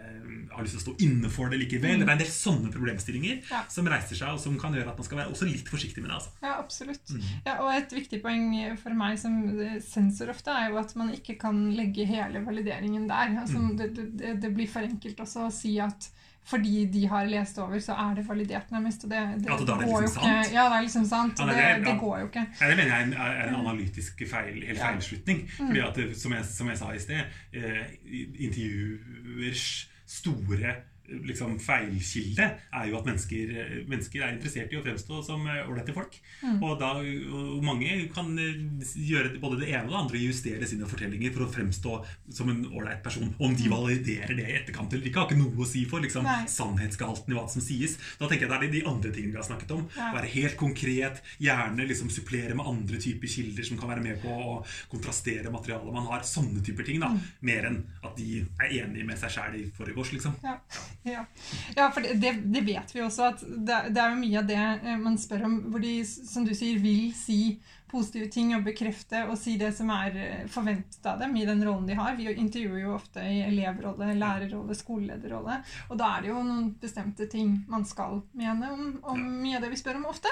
har lyst til å stå inne for det likevel? Det er en del sånne problemstillinger Mm. Ja. som reiser seg, og som kan gjøre at man skal være også litt forsiktig med det. altså. Ja, absolutt. Mm. Ja, og et viktig poeng for meg som eh, sensor ofte, er jo at man ikke kan legge hele valideringen der. Altså, Mm. det, det, det blir for enkelt også å si at fordi de har lest over, så er det validert nærmest. Og det, det, Ja, det går jo liksom ikke. Ja, det er liksom sant. Ja, det det, det, går jo ikke. Ja, det mener jeg er en, er en analytisk feil, helt feilslutning. Fordi at, som jeg, som jeg sa i sted, eh, intervjuers store liksom, feilkilde er jo at mennesker, mennesker er interessert i å fremstå som eh, ålreite folk. Mm. Og, da, og mange kan eh, gjøre både det ene og det andre, justere sine fortellinger for å fremstå som en ålreit person. Om de validerer det i etterkant eller ikke, har ikke noe å si for liksom, sannhetsgalten sannhetsgehalten i hva som sies. Da tenker jeg det er de andre tingene vi har snakket om. Ja. Være helt konkret, gjerne liksom supplere med andre typer kilder som kan være med på å kontrastere materialet man har. Sånne typer ting, da. Mer enn at de er enige med seg sjæl i forgårs, liksom. Ja, ja. ja for det, det, vet vi også. at det, det er jo mye av det eh, man spør om, hvor de, som du sier, vil si positive ting og bekrefte og si det som er eh, forventet av dem i den rollen de har. Vi intervjuer jo ofte i elevrolle, lærerrolle, skolelederrolle. Og da er det jo noen bestemte ting man skal mene om, om mye av det vi spør om ofte.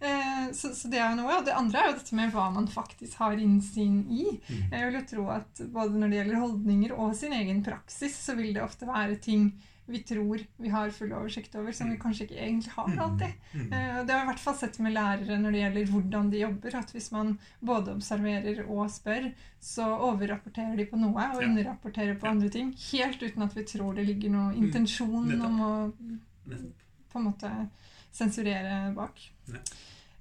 Eh, så, så det er jo noe. Og det andre er jo dette med hva man faktisk har innsyn i. Mm. Jeg vil jo tro at både når det gjelder holdninger og sin egen praksis, så vil det ofte være ting vi tror vi har full oversikt over, som vi kanskje ikke egentlig har alltid. Mm. Eh, Det har jeg i hvert fall sett med lærere når det gjelder hvordan de jobber. At hvis man både observerer og spør, så overrapporterer de på noe og underrapporterer på andre ting. Helt uten at vi tror det ligger noen intensjon om å på en måte sensurere bak.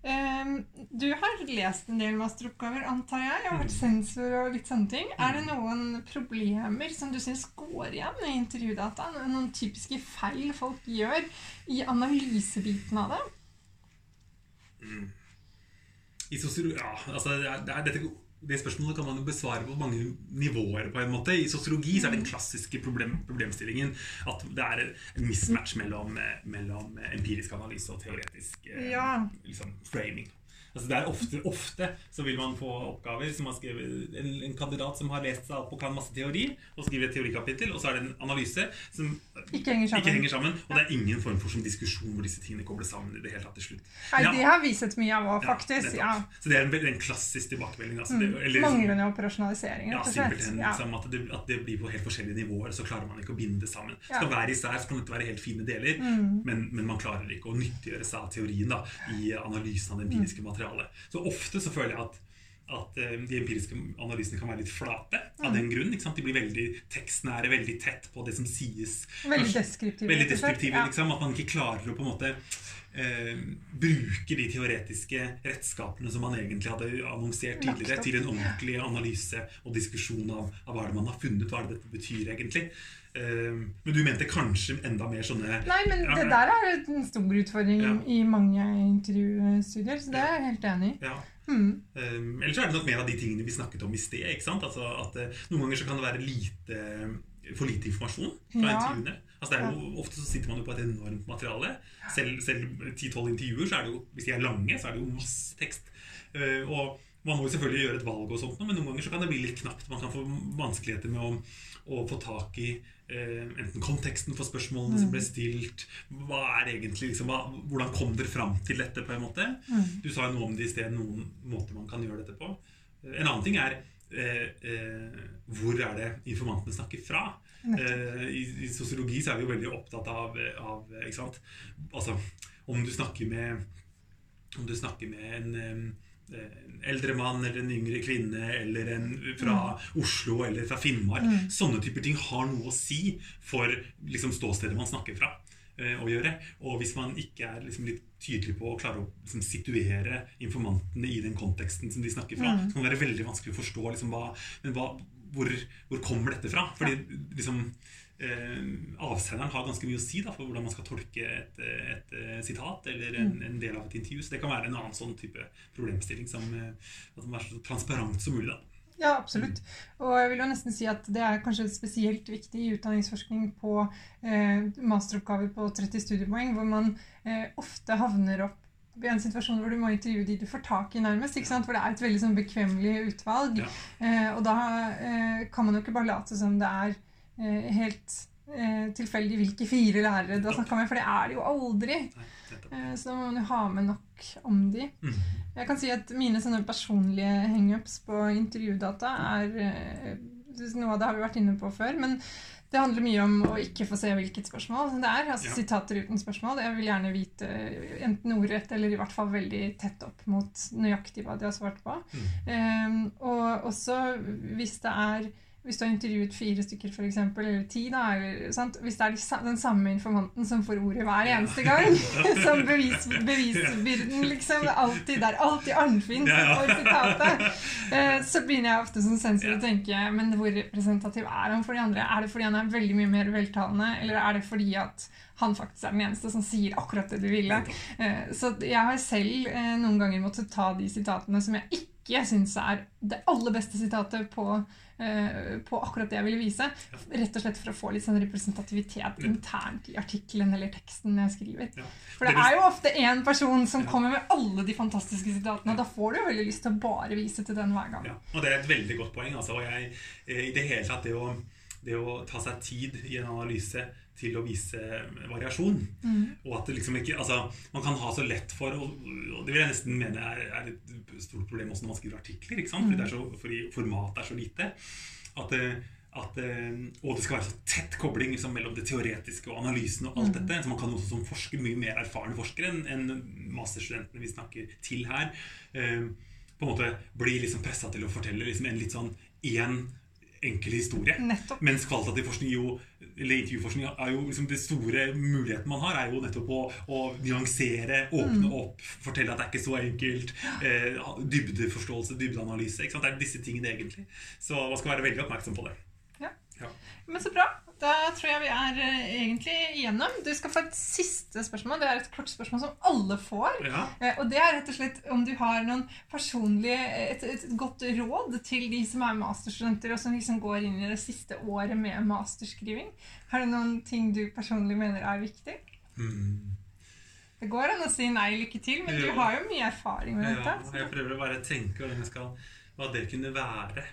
Ehm, du har lest en del masteroppgaver, antar jeg. og har vært sensor og litt sånne ting. Er det noen problemer som du syns går igjen i intervjudata? Noen typiske feil folk gjør i analysebiten av det? I sosiolo- ja, altså, det, er, det, er, dette, det spørsmålet kan man jo besvare på mange nivåer. på en måte. I sosiologi så er den klassiske problem, problemstillingen at det er en mismatch mellom, eh, mellom empirisk analyse og teoretisk eh, Ja. liksom, framing. Altså det er ofte, ofte så vil man få oppgaver som har skrevet en, en kandidat som har lest seg opp og kan masse teori, og skriver et teorikapittel, og så er det en analyse som Ikke henger sammen. ikke henger sammen. Og det er ingen form for sånn diskusjon hvor disse tingene kobler sammen i det hele tatt til slutt. Nei, Ja. det har vi sett mye av òg, faktisk. Ja, Ja. Så det er en, en klassisk tilbakemelding. Altså, det, eller, liksom- Manglende operasjonalisering, ja, rett og slett. simpelthen Ja. liksom, at, det, at det blir på helt forskjellige nivåer, så klarer man ikke å binde det sammen. Ja. Skal være især, så kan dette være helt fine deler, men, men man klarer ikke å nyttiggjøre seg av teorien da, i analysen av det empiriske materialet. Så ofte så føler jeg at at eh, de empiriske analysene kan være litt flate av den grunn. Ikke sant? De blir veldig tekstnære, veldig tett på det som sies. Veldig deskriptive. Veldig deskriptive, Ja. liksom. At man ikke klarer å på en måte eh, bruke de teoretiske redskapene som man egentlig hadde annonsert tidligere, til en ordentlig analyse og diskusjon av, av hva det man har funnet, hva er det dette betyr egentlig. Eh, men du mente kanskje enda mer sånne Nei, men Ja, det der er en stor utfordring Ja. i mange intervjustudier, så det er jeg helt enig i. ja, Mm. Um, Ellers er det nok mer av de tingene vi snakket om i sted. Altså at eh, Noen ganger så kan det være lite, for lite informasjon fra Ja. intervjuene. Altså det jo, Ofte så sitter man jo på et enormt materiale. Selv, selv 10-12 intervjuer, så er det jo, hvis de er lange, så er det jo masse tekst. Eh, og man må jo selvfølgelig gjøre et valg, og sånt, men noen ganger så kan det bli litt knapt. Man kan få vanskeligheter med å, å få tak i eh, enten konteksten for spørsmålene som ble stilt, hva er egentlig, liksom, hva, hvordan kom dere fram til dette? på en måte? Du sa jo noe om det i sted, noen måter man kan gjøre dette på. Eh, En annen ting er eh, eh, hvor er det informantene snakker fra? Eh, i, I sosiologi så er vi jo veldig opptatt av, av ikke sant? Altså, om du snakker med om du snakker med en, en eldre mann eller en yngre kvinne eller en fra Oslo eller fra Finnmark Sånne typer ting har noe å si for liksom, ståstedet man snakker fra. eh, Å gjøre. Og hvis man ikke er liksom, litt tydelig på å klare å liksom, situere informantene i den konteksten som de snakker fra, så kan det være veldig vanskelig å forstå liksom, hva, men hva, hvor, hvor kommer dette fra. Fordi liksom, eh, avsenderen har ganske mye å si da, for hvordan man skal tolke et, et, et sitat eller en, en del av et intervju. Så det kan være en annen sånn type problemstilling som, eh, at man er så transparent som mulig. da. Ja, absolutt. Og jeg vil jo nesten si at det er kanskje spesielt viktig i utdanningsforskning på eh, masteroppgaver på 30 studiepoeng, hvor man eh, ofte havner opp i en situasjon hvor du må intervjue de du får tak i, nærmest. ikke sant? Hvor det er et veldig sånn bekvemmelig utvalg. Ja. Eh, og da eh, kan man jo ikke bare late som det er eh, helt eh, tilfeldig hvilke fire lærere du har snakka med, for det er det jo aldri. Eh, så da må man jo ha med nok om de. Mm. Jeg kan si at mine sånne personlige hangups på intervjudata er eh, Noe av det har vi vært inne på før, men det handler mye om å ikke få se hvilket spørsmål det er. Altså Ja. sitater uten spørsmål. Jeg vil gjerne vite enten ordrett eller i hvert fall veldig tett opp mot nøyaktig hva de har svart på. Mm. Um, og også hvis det er hvis du har intervjuet fire stykker, for eksempel, eller ti, da, eller, sant? hvis det er den samme informanten som får ordet hver eneste gang, som bevis, bevisbyrden liksom alltid der, alltid Arnfinn får sitatet, eh, så begynner jeg ofte som sensor å tenke men hvor representativ er han for de andre? Er det fordi han er veldig mye mer veltalende, eller er det fordi at han faktisk er den eneste som sier akkurat det du ville? Eh, Så jeg har selv eh, noen ganger måttet ta de sitatene som jeg ikke syns er det aller beste sitatet på, uh, på akkurat det jeg ville vise. Rett og slett for å få litt sånn representativitet internt i artikkelen eller teksten jeg skriver. Ja. For det er jo ofte én person som Ja. kommer med alle de fantastiske sitatene, da får du jo veldig lyst til å bare vise til den hver gang. Ja, og det er et veldig godt poeng. Altså, og jeg, eh, I det hele tatt, det å, det å ta seg tid i en analyse til å vise variasjon Mm. Og at det liksom ikke Altså, man kan ha så lett for Og, og det vil jeg nesten mene er, er et stort problem også når man skriver artikler. ikke sant? Fordi, det er så, fordi formatet er så lite. At, eh, at, eh, og det skal være så tett kobling liksom, mellom det teoretiske og analysen. og alt dette, så Man kan også som forsker, mye mer erfarne forskere enn en masterstudentene vi snakker til her, eh, på en måte bli liksom pressa til å fortelle liksom en litt sånn én enkel historie. Nettopp. Mens kvalitativ forskning jo eller intervjuforskning er jo liksom Det store muligheten man har, er jo nettopp å, å nyansere, åpne Mm. opp, fortelle at det er ikke så enkelt. Eh, dybdeforståelse, dybdeanalyse. Ikke sant? Det er disse tingene egentlig. Så man skal være veldig oppmerksom på det. Men så bra. Da tror jeg vi er eh, egentlig igjennom. Du skal få et siste spørsmål. Det er et kort spørsmål som alle får. Ja. Eh, Og det er rett og slett om du har noen personlige, et, et godt råd til de som er masterstudenter, og som liksom går inn i det siste året med masterskriving. Har du noen ting du personlig mener er viktig? Mm. Det går an å si nei, lykke til, men du har jo mye erfaring med Ja, dette. jeg prøver å bare tenke hva det kunne være.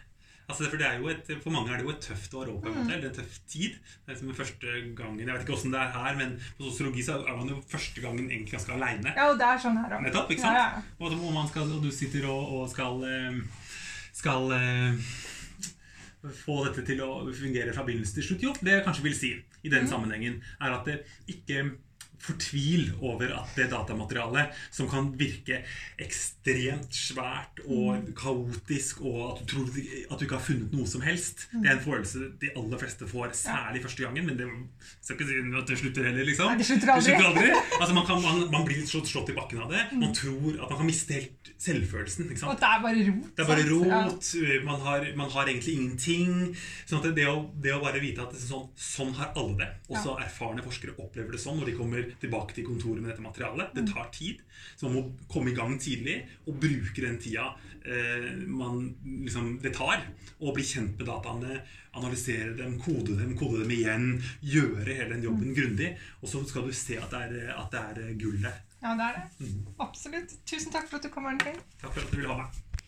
Altså, for, det er jo et, for mange er det jo et tøft år òg, på en måte. Eller en tøff tid. Det er liksom første gangen, Jeg vet ikke åssen det er her, men på sosiologi så er man jo første gangen egentlig ganske aleine. Ja, og det er sånn her òg. Nettopp, ikke sant? Og, og, man skal, og du sitter og, og skal eh, Skal eh, få dette til å fungere fra begynnelse til slutt. Jo, det jeg kanskje vil si i den sammenhengen, er at det ikke fortvil over at det datamaterialet som kan virke ekstremt svært og kaotisk, og at du tror at du ikke har funnet noe som helst, det er en følelse de aller fleste får, særlig første gangen. Men det skal ikke si at det slutter heller, liksom. Nei, det slutter aldri. aldri. Altså, man, kan, man, man blir slått, slått i bakken av det. Man tror at man kan miste helt selvfølelsen. ikke Og det er bare rot. Det er bare sant? Ja. rot, man har, man har egentlig ingenting. Sånn at det å, det å bare vite at det er sånn, sånn har alle det, også erfarne forskere opplever det sånn når de kommer tilbake til kontoret med dette materialet. Det tar tid, så man må komme i gang tidlig og bruke den tida eh, man, liksom, det tar. Og bli kjent med dataene, analysere dem, kode dem, kode dem igjen. Gjøre hele den jobben grundig. Og så skal du se at det er, at det er gull der. ja, det er det. Absolutt. Tusen takk for at du kom, Arnfinn. Takk for at du ville ha meg.